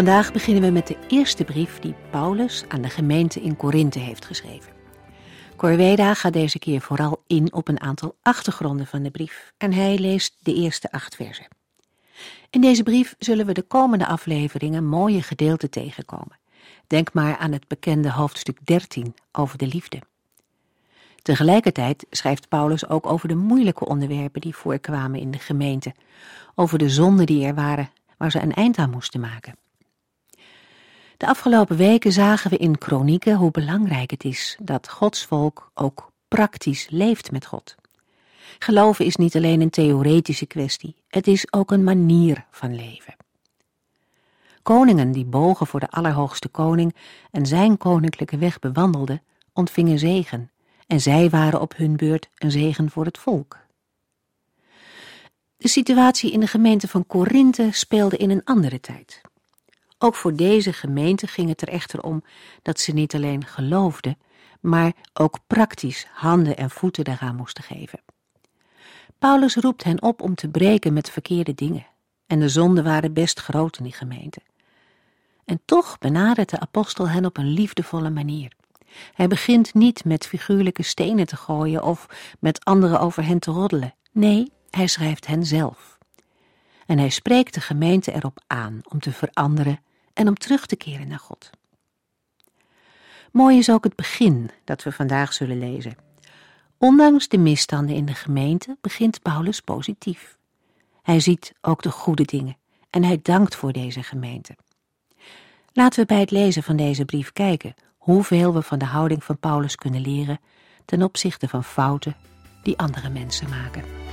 Vandaag beginnen we met de eerste brief die Paulus aan de gemeente in Korinthe heeft geschreven. Corveda gaat deze keer vooral in op een aantal achtergronden van de brief en hij leest de eerste acht versen. In deze brief zullen we de komende afleveringen mooie gedeelten tegenkomen. Denk maar aan het bekende hoofdstuk 13 over de liefde. Tegelijkertijd schrijft Paulus ook over de moeilijke onderwerpen die voorkwamen in de gemeente, over de zonden die er waren, waar ze een eind aan moesten maken. De afgelopen weken zagen we in kronieken hoe belangrijk het is dat Gods volk ook praktisch leeft met God. Geloven is niet alleen een theoretische kwestie, het is ook een manier van leven. Koningen die bogen voor de Allerhoogste Koning en zijn koninklijke weg bewandelden, ontvingen zegen, en zij waren op hun beurt een zegen voor het volk. De situatie in de gemeente van Korinthe speelde in een andere tijd. Ook voor deze gemeente ging het er echter om dat ze niet alleen geloofden, maar ook praktisch handen en voeten daaraan moesten geven. Paulus roept hen op om te breken met verkeerde dingen, en de zonden waren best groot in die gemeente. En toch benadert de apostel hen op een liefdevolle manier. Hij begint niet met figuurlijke stenen te gooien of met anderen over hen te roddelen. Nee, hij schrijft hen zelf. En hij spreekt de gemeente erop aan om te veranderen en om terug te keren naar God. Mooi is ook het begin dat we vandaag zullen lezen. Ondanks de misstanden in de gemeente begint Paulus positief. Hij ziet ook de goede dingen en hij dankt voor deze gemeente. Laten we bij het lezen van deze brief kijken hoeveel we van de houding van Paulus kunnen leren ten opzichte van fouten die andere mensen maken.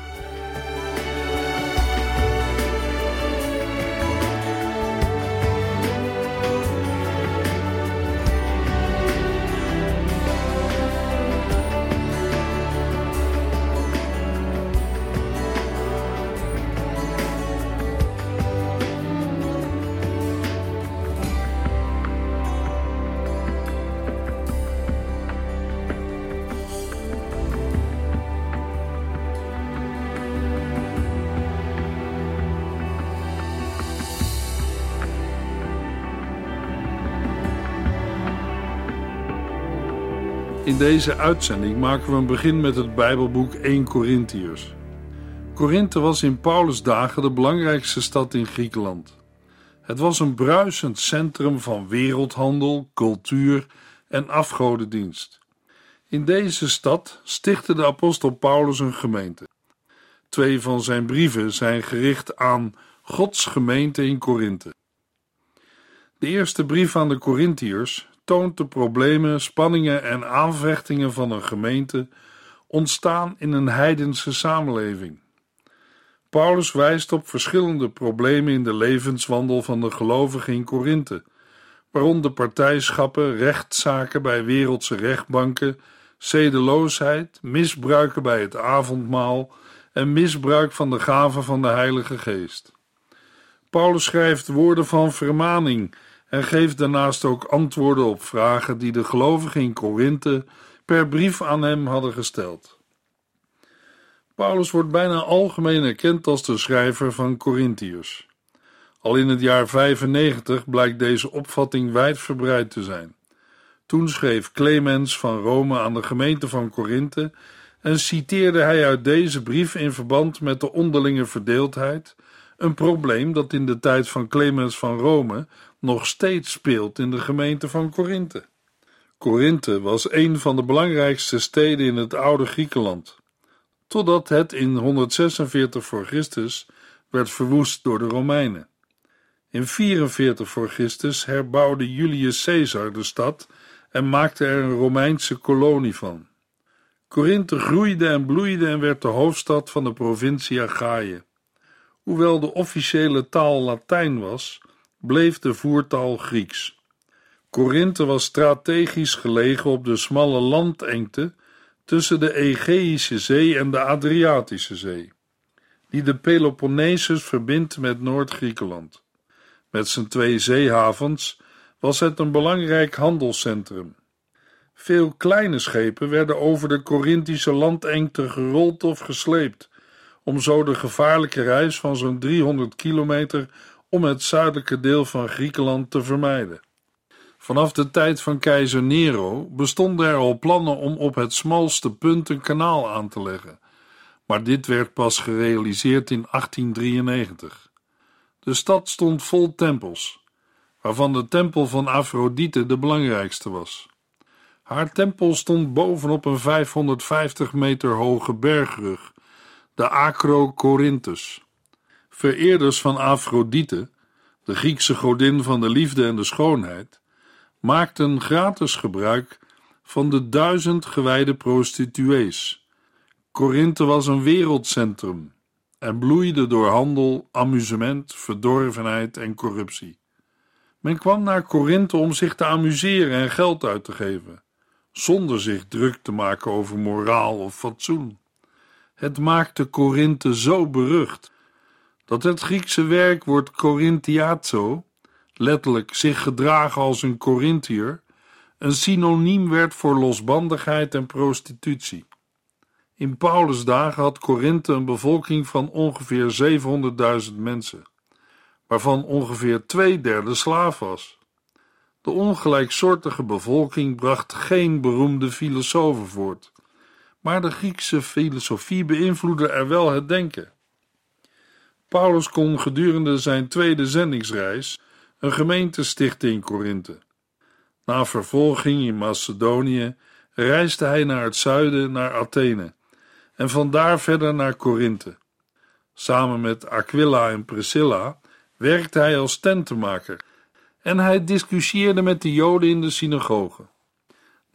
In deze uitzending maken we een begin met het Bijbelboek 1 Korintiërs. Korinthe was in Paulus' dagen de belangrijkste stad in Griekenland. Het was een bruisend centrum van wereldhandel, cultuur en afgodendienst. In deze stad stichtte de apostel Paulus een gemeente. Twee van zijn brieven zijn gericht aan Gods gemeente in Korinthe. De eerste brief aan de Korintiërs toont de problemen, spanningen en aanvechtingen van een gemeente ontstaan in een heidense samenleving. Paulus wijst op verschillende problemen in de levenswandel van de gelovigen in Korinthe, waaronder partijschappen, rechtszaken bij wereldse rechtbanken, zedeloosheid, misbruiken bij het avondmaal en misbruik van de gaven van de Heilige Geest. Paulus schrijft woorden van vermaning en geeft daarnaast ook antwoorden op vragen die de gelovigen in Korinthe per brief aan hem hadden gesteld. Paulus wordt bijna algemeen erkend als de schrijver van Korintiërs. Al in het jaar 95 blijkt deze opvatting wijdverbreid te zijn. Toen schreef Clemens van Rome aan de gemeente van Korinthe en citeerde hij uit deze brief in verband met de onderlinge verdeeldheid, een probleem dat in de tijd van Clemens van Rome nog steeds speelt in de gemeente van Korinthe. Korinthe was een van de belangrijkste steden in het oude Griekenland, totdat het in 146 voor Christus werd verwoest door de Romeinen. In 44 voor Christus herbouwde Julius Caesar de stad en maakte er een Romeinse kolonie van. Korinthe groeide en bloeide en werd de hoofdstad van de provincie Achaïe. Hoewel de officiële taal Latijn was, bleef de voertaal Grieks. Korinthe was strategisch gelegen op de smalle landengte tussen de Egeïsche Zee en de Adriatische Zee, die de Peloponnesus verbindt met Noord-Griekenland. Met zijn twee zeehavens was het een belangrijk handelscentrum. Veel kleine schepen werden over de Corinthische landengte gerold of gesleept, om zo de gevaarlijke reis van zo'n 300 kilometer om het zuidelijke deel van Griekenland te vermijden. Vanaf de tijd van keizer Nero bestonden er al plannen om op het smalste punt een kanaal aan te leggen, maar dit werd pas gerealiseerd in 1893. De stad stond vol tempels, waarvan de tempel van Afrodite de belangrijkste was. Haar tempel stond bovenop een 550 meter hoge bergrug, de Acro Corinthus. Vereerders van Afrodite, de Griekse godin van de liefde en de schoonheid, maakten gratis gebruik van de duizend gewijde prostituees. Korinthe was een wereldcentrum en bloeide door handel, amusement, verdorvenheid en corruptie. Men kwam naar Korinthe om zich te amuseren en geld uit te geven, zonder zich druk te maken over moraal of fatsoen. Het maakte Korinthe zo berucht dat het Griekse werkwoord Corinthiazo, letterlijk zich gedragen als een Corinthiër, een synoniem werd voor losbandigheid en prostitutie. In Paulus' dagen had Korinthe een bevolking van ongeveer 700.000 mensen, waarvan ongeveer twee derde slaaf was. De ongelijksoortige bevolking bracht geen beroemde filosofen voort, maar de Griekse filosofie beïnvloedde er wel het denken. Paulus kon gedurende zijn tweede zendingsreis een gemeente stichten in Korinthe. Na vervolging in Macedonië reisde hij naar het zuiden, naar Athene, en vandaar verder naar Korinthe. Samen met Aquila en Priscilla werkte hij als tentenmaker en hij discussieerde met de Joden in de synagoge.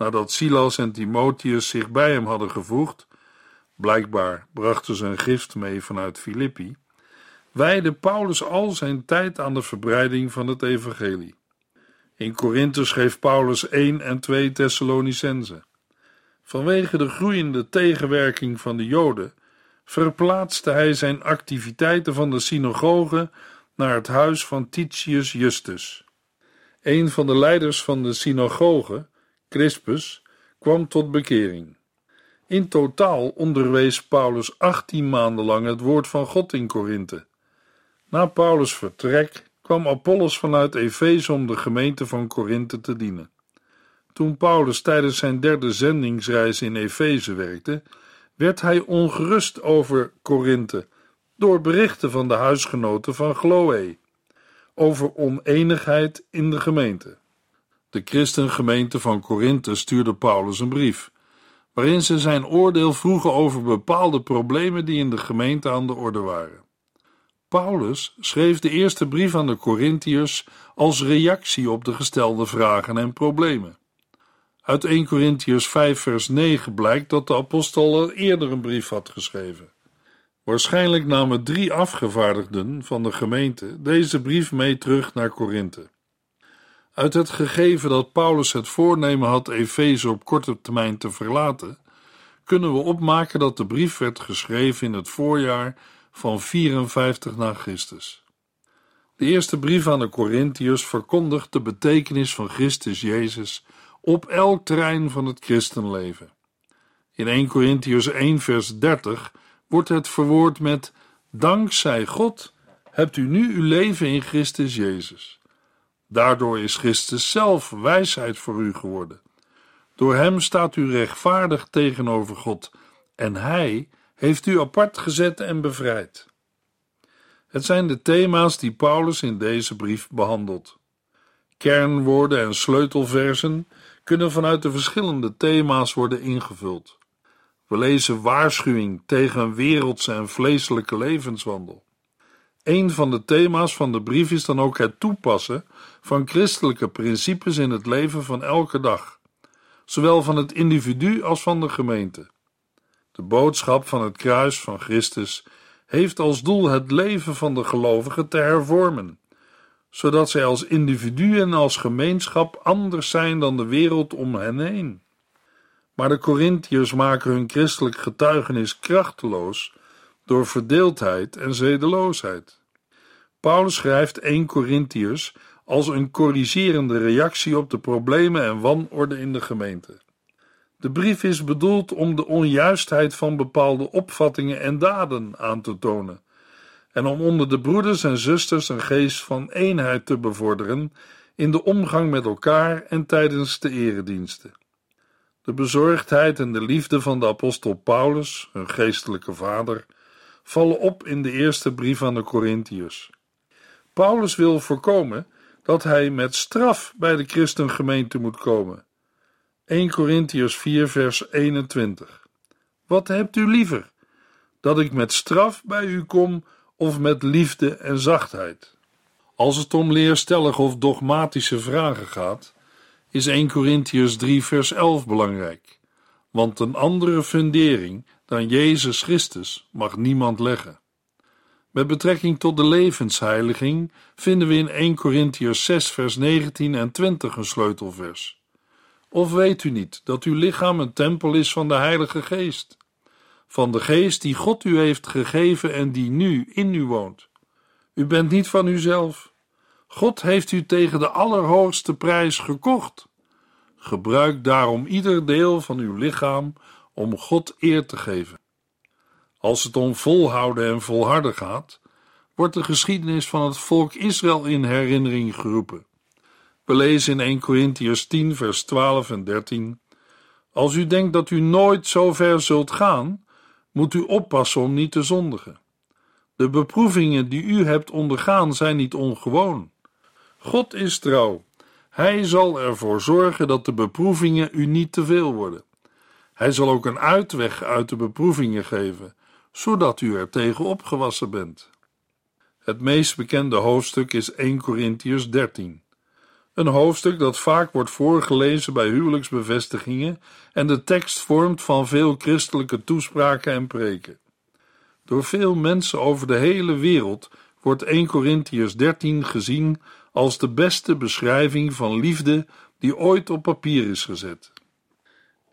Nadat Silas en Timotheus zich bij hem hadden gevoegd, blijkbaar brachten ze een gift mee vanuit Filippi, wijde Paulus al zijn tijd aan de verbreiding van het evangelie. In Korinthe schreef Paulus 1 en 2 Thessalonicense. Vanwege de groeiende tegenwerking van de Joden verplaatste hij zijn activiteiten van de synagoge naar het huis van Titius Justus. Een van de leiders van de synagoge, Crispus, kwam tot bekering. In totaal onderwees Paulus 18 maanden lang het woord van God in Korinthe. Na Paulus' vertrek kwam Apollos vanuit Efeze om de gemeente van Korinthe te dienen. Toen Paulus tijdens zijn derde zendingsreis in Efeze werkte, werd hij ongerust over Korinthe door berichten van de huisgenoten van Chloe over oneenigheid in de gemeente. De christengemeente van Korinthe stuurde Paulus een brief, waarin ze zijn oordeel vroegen over bepaalde problemen die in de gemeente aan de orde waren. Paulus schreef de eerste brief aan de Corinthiërs als reactie op de gestelde vragen en problemen. Uit 1 Corinthiërs 5 vers 9 blijkt dat de apostel al eerder een brief had geschreven. Waarschijnlijk namen drie afgevaardigden van de gemeente deze brief mee terug naar Korinthe. Uit het gegeven dat Paulus het voornemen had Efeze op korte termijn te verlaten, kunnen we opmaken dat de brief werd geschreven in het voorjaar van 54 na Christus. De eerste brief aan de Corinthiërs verkondigt de betekenis van Christus Jezus op elk terrein van het christenleven. In 1 Corinthiërs 1 vers 30 wordt het verwoord met Dankzij God hebt u nu uw leven in Christus Jezus. Daardoor is Christus zelf wijsheid voor u geworden. Door hem staat u rechtvaardig tegenover God en hij heeft u apart gezet en bevrijd. Het zijn de thema's die Paulus in deze brief behandelt. Kernwoorden en sleutelversen kunnen vanuit de verschillende thema's worden ingevuld. We lezen waarschuwing tegen een wereldse en vleeselijke levenswandel. Een van de thema's van de brief is dan ook het toepassen van christelijke principes in het leven van elke dag, zowel van het individu als van de gemeente. De boodschap van het kruis van Christus heeft als doel het leven van de gelovige te hervormen, zodat zij als individu en als gemeenschap anders zijn dan de wereld om hen heen. Maar de Corinthiërs maken hun christelijk getuigenis krachteloos door verdeeldheid en zedeloosheid. Paulus schrijft 1 Corinthiërs als een corrigerende reactie op de problemen en wanorde in de gemeente. De brief is bedoeld om de onjuistheid van bepaalde opvattingen en daden aan te tonen en om onder de broeders en zusters een geest van eenheid te bevorderen in de omgang met elkaar en tijdens de erediensten. De bezorgdheid en de liefde van de apostel Paulus, hun geestelijke vader, vallen op in de eerste brief aan de Corinthiërs. Paulus wil voorkomen dat hij met straf bij de christengemeente moet komen. 1 Corinthiërs 4 vers 21 Wat hebt u liever? Dat ik met straf bij u kom of met liefde en zachtheid? Als het om leerstellige of dogmatische vragen gaat, is 1 Corinthiërs 3 vers 11 belangrijk, want een andere fundering dan Jezus Christus mag niemand leggen. Met betrekking tot de levensheiliging vinden we in 1 Corinthiërs 6 vers 19 en 20 een sleutelvers. Of weet u niet dat uw lichaam een tempel is van de Heilige Geest, van de Geest die God u heeft gegeven en die nu in u woont? U bent niet van uzelf. God heeft u tegen de allerhoogste prijs gekocht. Gebruik daarom ieder deel van uw lichaam om God eer te geven. Als het om volhouden en volharden gaat, wordt de geschiedenis van het volk Israël in herinnering geroepen. We lezen in 1 Corinthiërs 10, vers 12 en 13: Als u denkt dat u nooit zo ver zult gaan, moet u oppassen om niet te zondigen. De beproevingen die u hebt ondergaan zijn niet ongewoon. God is trouw. Hij zal ervoor zorgen dat de beproevingen u niet te veel worden. Hij zal ook een uitweg uit de beproevingen geven, zodat u er tegen opgewassen bent. Het meest bekende hoofdstuk is 1 Corinthiërs 13. Een hoofdstuk dat vaak wordt voorgelezen bij huwelijksbevestigingen en de tekst vormt van veel christelijke toespraken en preken. Door veel mensen over de hele wereld wordt 1 Corinthiërs 13 gezien als de beste beschrijving van liefde die ooit op papier is gezet.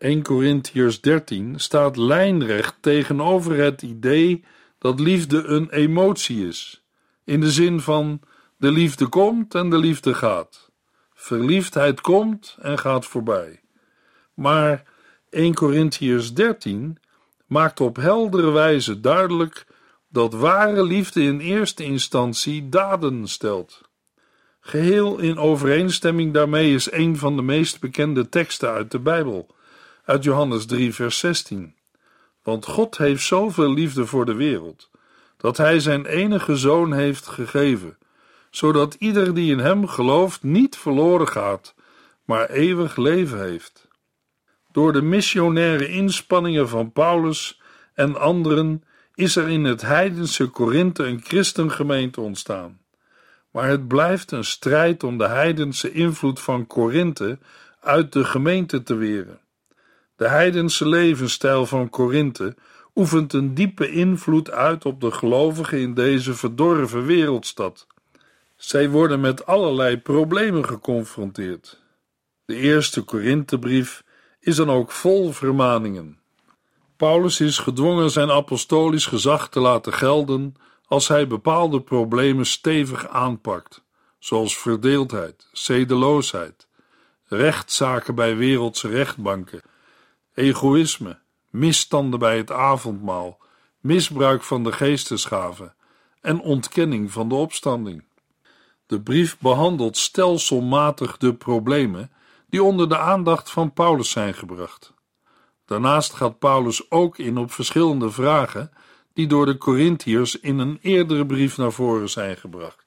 1 Corinthiërs 13 staat lijnrecht tegenover het idee dat liefde een emotie is, in de zin van de liefde komt en de liefde gaat. Verliefdheid komt en gaat voorbij. Maar 1 Corinthiërs 13 maakt op heldere wijze duidelijk dat ware liefde in eerste instantie daden stelt. Geheel in overeenstemming daarmee is een van de meest bekende teksten uit de Bijbel, uit Johannes 3, vers 16. Want God heeft zoveel liefde voor de wereld, dat Hij zijn enige zoon heeft gegeven, zodat ieder die in Hem gelooft niet verloren gaat, maar eeuwig leven heeft. Door de missionaire inspanningen van Paulus en anderen is er in het heidense Korinthe een christengemeente ontstaan. Maar het blijft een strijd om de heidense invloed van Korinthe uit de gemeente te weren. De heidense levensstijl van Korinthe oefent een diepe invloed uit op de gelovigen in deze verdorven wereldstad. Zij worden met allerlei problemen geconfronteerd. De eerste Korinthebrief is dan ook vol vermaningen. Paulus is gedwongen zijn apostolisch gezag te laten gelden als hij bepaalde problemen stevig aanpakt, zoals verdeeldheid, zedeloosheid, rechtszaken bij wereldse rechtbanken, egoïsme, misstanden bij het avondmaal, misbruik van de geestesgaven en ontkenning van de opstanding. De brief behandelt stelselmatig de problemen die onder de aandacht van Paulus zijn gebracht. Daarnaast gaat Paulus ook in op verschillende vragen die door de Corinthiërs in een eerdere brief naar voren zijn gebracht.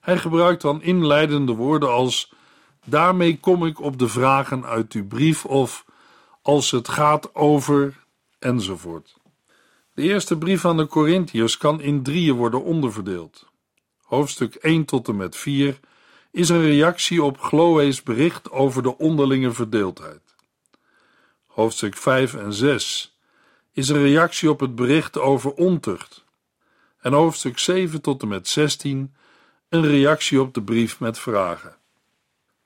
Hij gebruikt dan inleidende woorden als: Daarmee kom ik op de vragen uit uw brief of als het gaat over enzovoort. De eerste brief aan de Corinthiërs kan in drieën worden onderverdeeld. Hoofdstuk 1 tot en met 4 is een reactie op Chloe's bericht over de onderlinge verdeeldheid. Hoofdstuk 5 en 6 is een reactie op het bericht over ontucht. En hoofdstuk 7 tot en met 16 een reactie op de brief met vragen.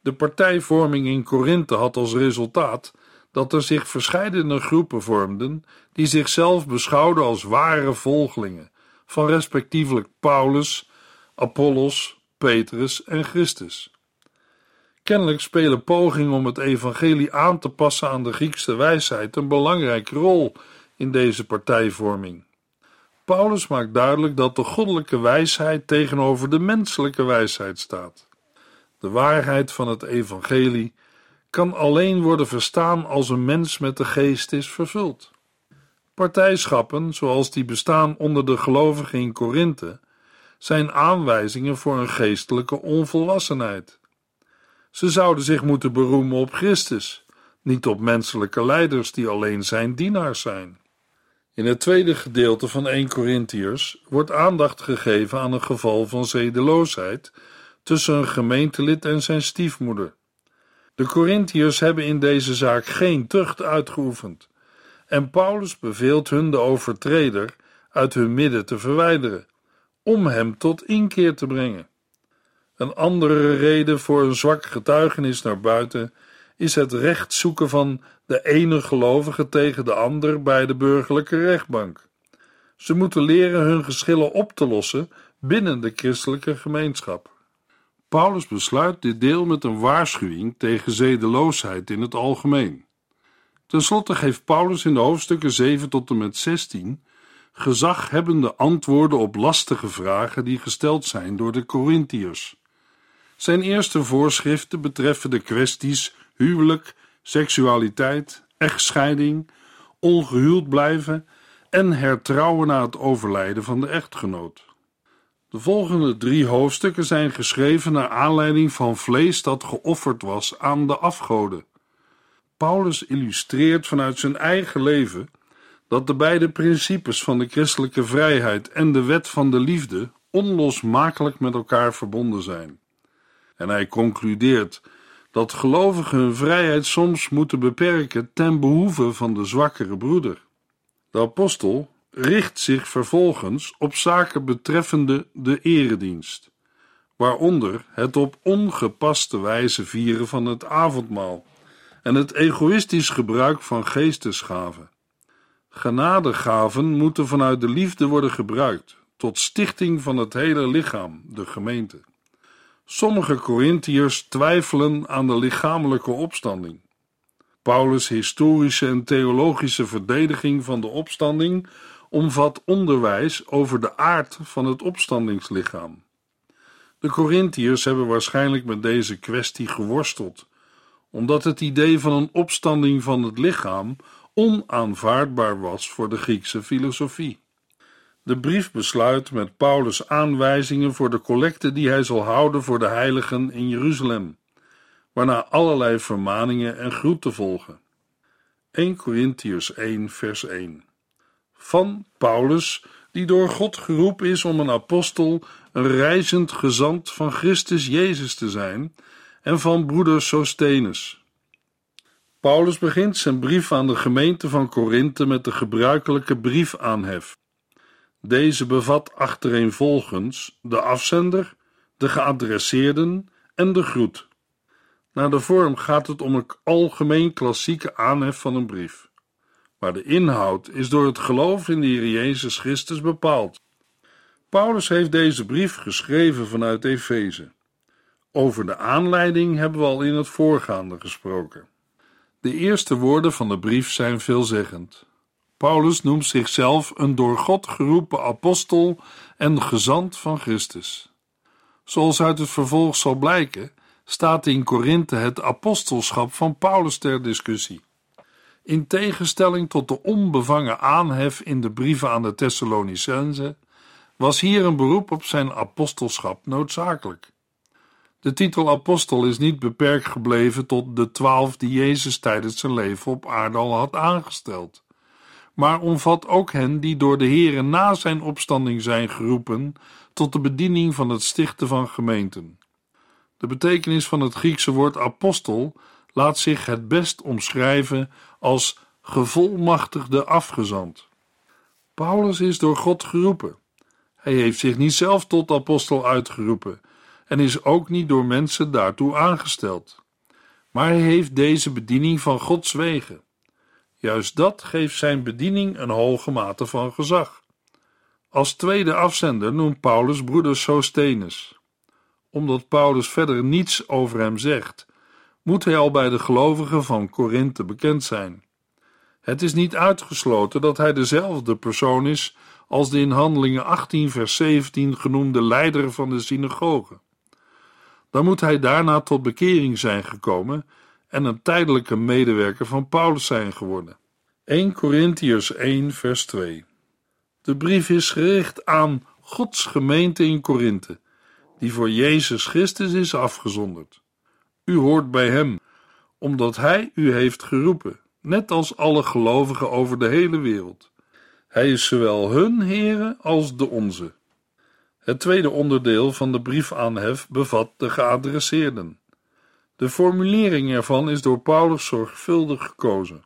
De partijvorming in Korinthe had als resultaat dat er zich verscheidene groepen vormden die zichzelf beschouwden als ware volgelingen van respectievelijk Paulus, Apollos, Petrus en Christus. Kennelijk spelen pogingen om het evangelie aan te passen aan de Griekse wijsheid een belangrijke rol in deze partijvorming. Paulus maakt duidelijk dat de goddelijke wijsheid tegenover de menselijke wijsheid staat. De waarheid van het evangelie kan alleen worden verstaan als een mens met de geest is vervuld. Partijschappen, zoals die bestaan onder de gelovigen in Korinthe, zijn aanwijzingen voor een geestelijke onvolwassenheid. Ze zouden zich moeten beroemen op Christus, niet op menselijke leiders die alleen zijn dienaars zijn. In het tweede gedeelte van 1 Corinthiërs wordt aandacht gegeven aan een geval van zedeloosheid tussen een gemeentelid en zijn stiefmoeder. De Corinthiërs hebben in deze zaak geen tucht uitgeoefend en Paulus beveelt hun de overtreder uit hun midden te verwijderen, om hem tot inkeer te brengen. Een andere reden voor een zwak getuigenis naar buiten is het recht zoeken van de ene gelovige tegen de ander bij de burgerlijke rechtbank. Ze moeten leren hun geschillen op te lossen binnen de christelijke gemeenschap. Paulus besluit dit deel met een waarschuwing tegen zedeloosheid in het algemeen. Ten slotte geeft Paulus in de hoofdstukken 7 tot en met 16 gezaghebbende antwoorden op lastige vragen die gesteld zijn door de Corinthiërs. Zijn eerste voorschriften betreffen de kwesties huwelijk, seksualiteit, echtscheiding, ongehuwd blijven en hertrouwen na het overlijden van de echtgenoot. De volgende drie hoofdstukken zijn geschreven naar aanleiding van vlees dat geofferd was aan de afgoden. Paulus illustreert vanuit zijn eigen leven dat de beide principes van de christelijke vrijheid en de wet van de liefde onlosmakelijk met elkaar verbonden zijn. En hij concludeert dat gelovigen hun vrijheid soms moeten beperken ten behoeve van de zwakkere broeder. De apostel richt zich vervolgens op zaken betreffende de eredienst, waaronder het op ongepaste wijze vieren van het avondmaal en het egoïstisch gebruik van geestesgaven. Genadegaven moeten vanuit de liefde worden gebruikt tot stichting van het hele lichaam, de gemeente. Sommige Corinthiërs twijfelen aan de lichamelijke opstanding. Paulus' historische en theologische verdediging van de opstanding omvat onderwijs over de aard van het opstandingslichaam. De Corinthiërs hebben waarschijnlijk met deze kwestie geworsteld, omdat het idee van een opstanding van het lichaam onaanvaardbaar was voor de Griekse filosofie. De brief besluit met Paulus aanwijzingen voor de collecte die hij zal houden voor de heiligen in Jeruzalem, waarna allerlei vermaningen en groeten volgen. 1 Corinthiërs 1 vers 1 Van Paulus, die door God geroepen is om een apostel, een reizend gezant van Christus Jezus te zijn, en van broeder Sostenus. Paulus begint zijn brief aan de gemeente van Korinthe met de gebruikelijke briefaanhef. Deze bevat achtereenvolgens de afzender, de geadresseerden en de groet. Naar de vorm gaat het om een algemeen klassieke aanhef van een brief. Maar de inhoud is door het geloof in de Heer Jezus Christus bepaald. Paulus heeft deze brief geschreven vanuit Efeze. Over de aanleiding hebben we al in het voorgaande gesproken. De eerste woorden van de brief zijn veelzeggend. Paulus noemt zichzelf een door God geroepen apostel en gezant van Christus. Zoals uit het vervolg zal blijken, staat in Korinthe het apostelschap van Paulus ter discussie. In tegenstelling tot de onbevangen aanhef in de brieven aan de Thessalonicenzen, was hier een beroep op zijn apostelschap noodzakelijk. De titel apostel is niet beperkt gebleven tot de twaalf die Jezus tijdens zijn leven op aarde al had aangesteld maar omvat ook hen die door de Heere na zijn opstanding zijn geroepen tot de bediening van het stichten van gemeenten. De betekenis van het Griekse woord apostel laat zich het best omschrijven als gevolmachtigde afgezant. Paulus is door God geroepen. Hij heeft zich niet zelf tot apostel uitgeroepen, en is ook niet door mensen daartoe aangesteld. Maar hij heeft deze bediening van Gods wegen. Juist dat geeft zijn bediening een hoge mate van gezag. Als tweede afzender noemt Paulus broeder Sosthenes. Omdat Paulus verder niets over hem zegt, moet hij al bij de gelovigen van Korinthe bekend zijn. Het is niet uitgesloten dat hij dezelfde persoon is als de in Handelingen 18, vers 17 genoemde leider van de synagoge. Dan moet hij daarna tot bekering zijn gekomen en een tijdelijke medewerker van Paulus zijn geworden. 1 Corinthiërs 1, vers 2. De brief is gericht aan Gods gemeente in Korinthe, die voor Jezus Christus is afgezonderd. U hoort bij hem, omdat hij u heeft geroepen, net als alle gelovigen over de hele wereld. Hij is zowel hun Heere als de onze. Het tweede onderdeel van de briefaanhef bevat de geadresseerden. De formulering ervan is door Paulus zorgvuldig gekozen.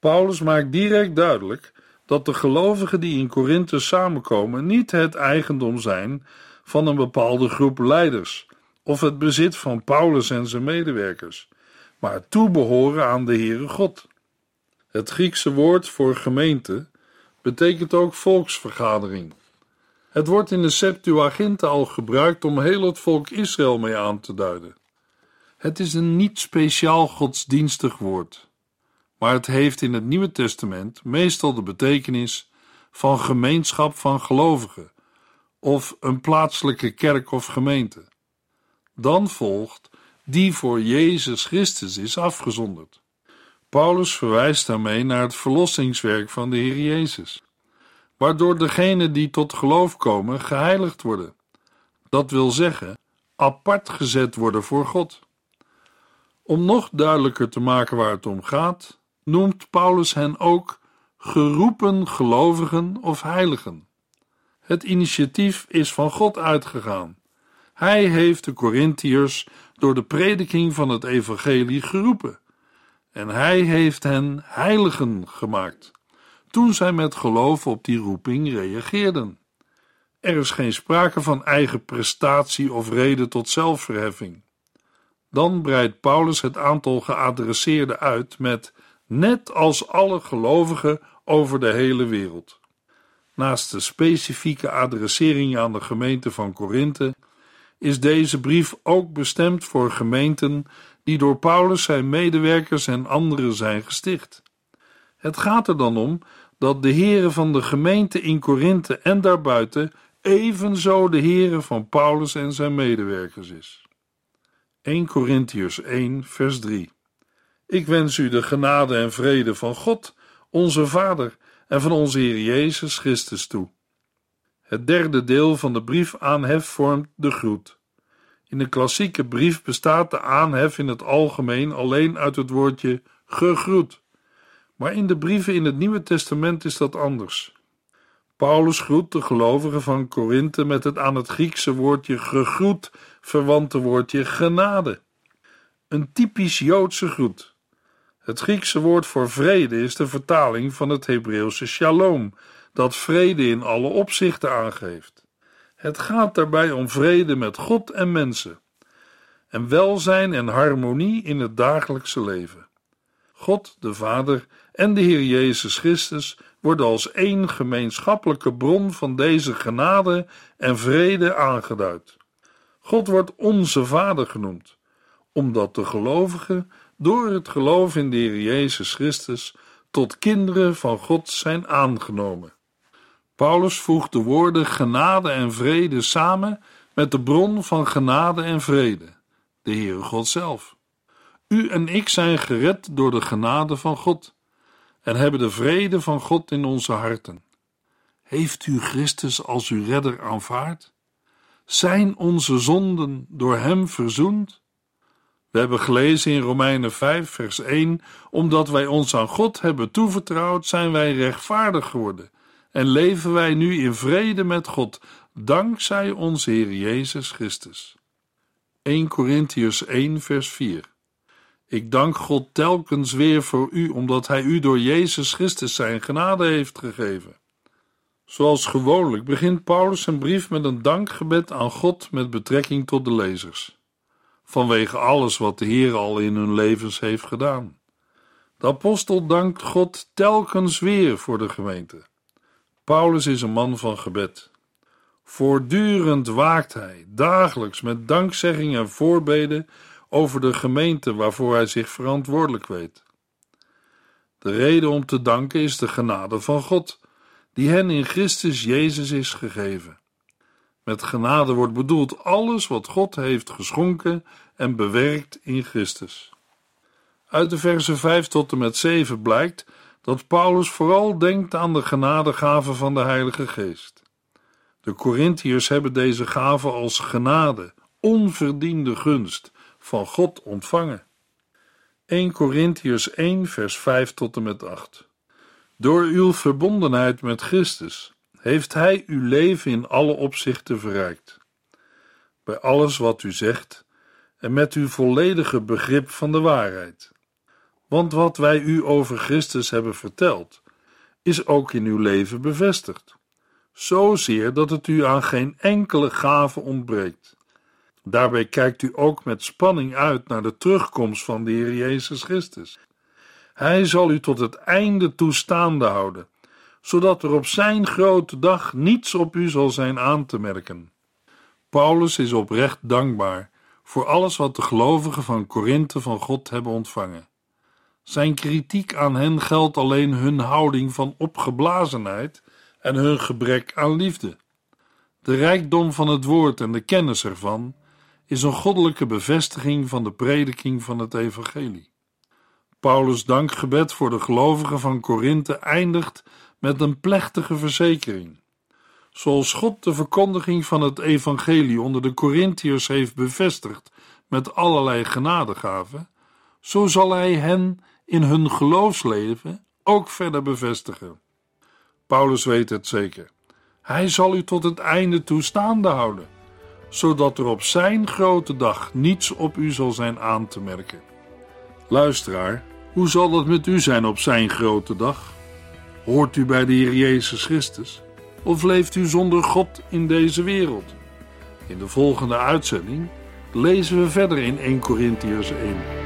Paulus maakt direct duidelijk dat de gelovigen die in Korinthe samenkomen niet het eigendom zijn van een bepaalde groep leiders of het bezit van Paulus en zijn medewerkers, maar toebehoren aan de Heere God. Het Griekse woord voor gemeente betekent ook volksvergadering. Het wordt in de Septuaginta al gebruikt om heel het volk Israël mee aan te duiden. Het is een niet speciaal godsdienstig woord, maar het heeft in het Nieuwe Testament meestal de betekenis van gemeenschap van gelovigen of een plaatselijke kerk of gemeente. Dan volgt die voor Jezus Christus is afgezonderd. Paulus verwijst daarmee naar het verlossingswerk van de Heer Jezus, waardoor degenen die tot geloof komen geheiligd worden. Dat wil zeggen, apart gezet worden voor God. Om nog duidelijker te maken waar het om gaat, noemt Paulus hen ook geroepen gelovigen of heiligen. Het initiatief is van God uitgegaan. Hij heeft de Corinthiërs door de prediking van het evangelie geroepen en hij heeft hen heiligen gemaakt, toen zij met geloof op die roeping reageerden. Er is geen sprake van eigen prestatie of reden tot zelfverheffing. Dan breidt Paulus het aantal geadresseerden uit met net als alle gelovigen over de hele wereld. Naast de specifieke adressering aan de gemeente van Korinthe is deze brief ook bestemd voor gemeenten die door Paulus zijn medewerkers en anderen zijn gesticht. Het gaat er dan om dat de heren van de gemeente in Korinthe en daarbuiten evenzo de heren van Paulus en zijn medewerkers is. 1 Corinthiërs 1 vers 3 Ik wens u de genade en vrede van God, onze Vader en van onze Heer Jezus Christus toe. Het derde deel van de brief aanhef vormt de groet. In de klassieke brief bestaat de aanhef in het algemeen alleen uit het woordje gegroet. Maar in de brieven in het Nieuwe Testament is dat anders. Paulus groet de gelovigen van Korinthe met het aan het Griekse woordje gegroet verwante woordje genade. Een typisch Joodse groet. Het Griekse woord voor vrede is de vertaling van het Hebreeuwse shalom, dat vrede in alle opzichten aangeeft. Het gaat daarbij om vrede met God en mensen, en welzijn en harmonie in het dagelijkse leven. God, de Vader en de Heer Jezus Christus worden als één gemeenschappelijke bron van deze genade en vrede aangeduid. God wordt onze Vader genoemd, omdat de gelovigen door het geloof in de Heer Jezus Christus tot kinderen van God zijn aangenomen. Paulus voegt de woorden genade en vrede samen met de bron van genade en vrede, de Heere God zelf. U en ik zijn gered door de genade van God en hebben de vrede van God in onze harten. Heeft u Christus als uw redder aanvaard? Zijn onze zonden door Hem verzoend? We hebben gelezen in Romeinen 5, vers 1: Omdat wij ons aan God hebben toevertrouwd, zijn wij rechtvaardig geworden en leven wij nu in vrede met God, dankzij onze Heer Jezus Christus. 1 Corinthiërs 1, vers 4. Ik dank God telkens weer voor u, omdat Hij u door Jezus Christus zijn genade heeft gegeven. Zoals gewoonlijk begint Paulus zijn brief met een dankgebed aan God met betrekking tot de lezers, vanwege alles wat de Heer al in hun levens heeft gedaan. De apostel dankt God telkens weer voor de gemeente. Paulus is een man van gebed. Voortdurend waakt hij, dagelijks met dankzegging en voorbeden over de gemeente waarvoor hij zich verantwoordelijk weet. De reden om te danken is de genade van God, die hen in Christus Jezus is gegeven. Met genade wordt bedoeld alles wat God heeft geschonken en bewerkt in Christus. Uit de versen 5 tot en met 7 blijkt dat Paulus vooral denkt aan de genadegave van de Heilige Geest. De Corinthiërs hebben deze gave als genade, onverdiende gunst van God ontvangen. 1 Corinthiërs 1 vers 5 tot en met 8 Door uw verbondenheid met Christus heeft Hij uw leven in alle opzichten verrijkt. Bij alles wat u zegt en met uw volledige begrip van de waarheid. Want wat wij u over Christus hebben verteld, is ook in uw leven bevestigd. Zozeer dat het u aan geen enkele gave ontbreekt. Daarbij kijkt u ook met spanning uit naar de terugkomst van de Heer Jezus Christus. Hij zal u tot het einde toestaande houden, zodat er op zijn grote dag niets op u zal zijn aan te merken. Paulus is oprecht dankbaar voor alles wat de gelovigen van Korinthe van God hebben ontvangen. Zijn kritiek aan hen geldt alleen hun houding van opgeblazenheid en hun gebrek aan liefde. De rijkdom van het woord en de kennis ervan is een goddelijke bevestiging van de prediking van het evangelie. Paulus' dankgebed voor de gelovigen van Korinthe eindigt met een plechtige verzekering. Zoals God de verkondiging van het evangelie onder de Corinthiërs heeft bevestigd met allerlei genadegaven, zo zal hij hen in hun geloofsleven ook verder bevestigen. Paulus weet het zeker. Hij zal u tot het einde toestaande houden, zodat er op zijn grote dag niets op u zal zijn aan te merken. Luisteraar, hoe zal dat met u zijn op zijn grote dag? Hoort u bij de Heer Jezus Christus? Of leeft u zonder God in deze wereld? In de volgende uitzending lezen we verder in 1 Corinthiërs 1.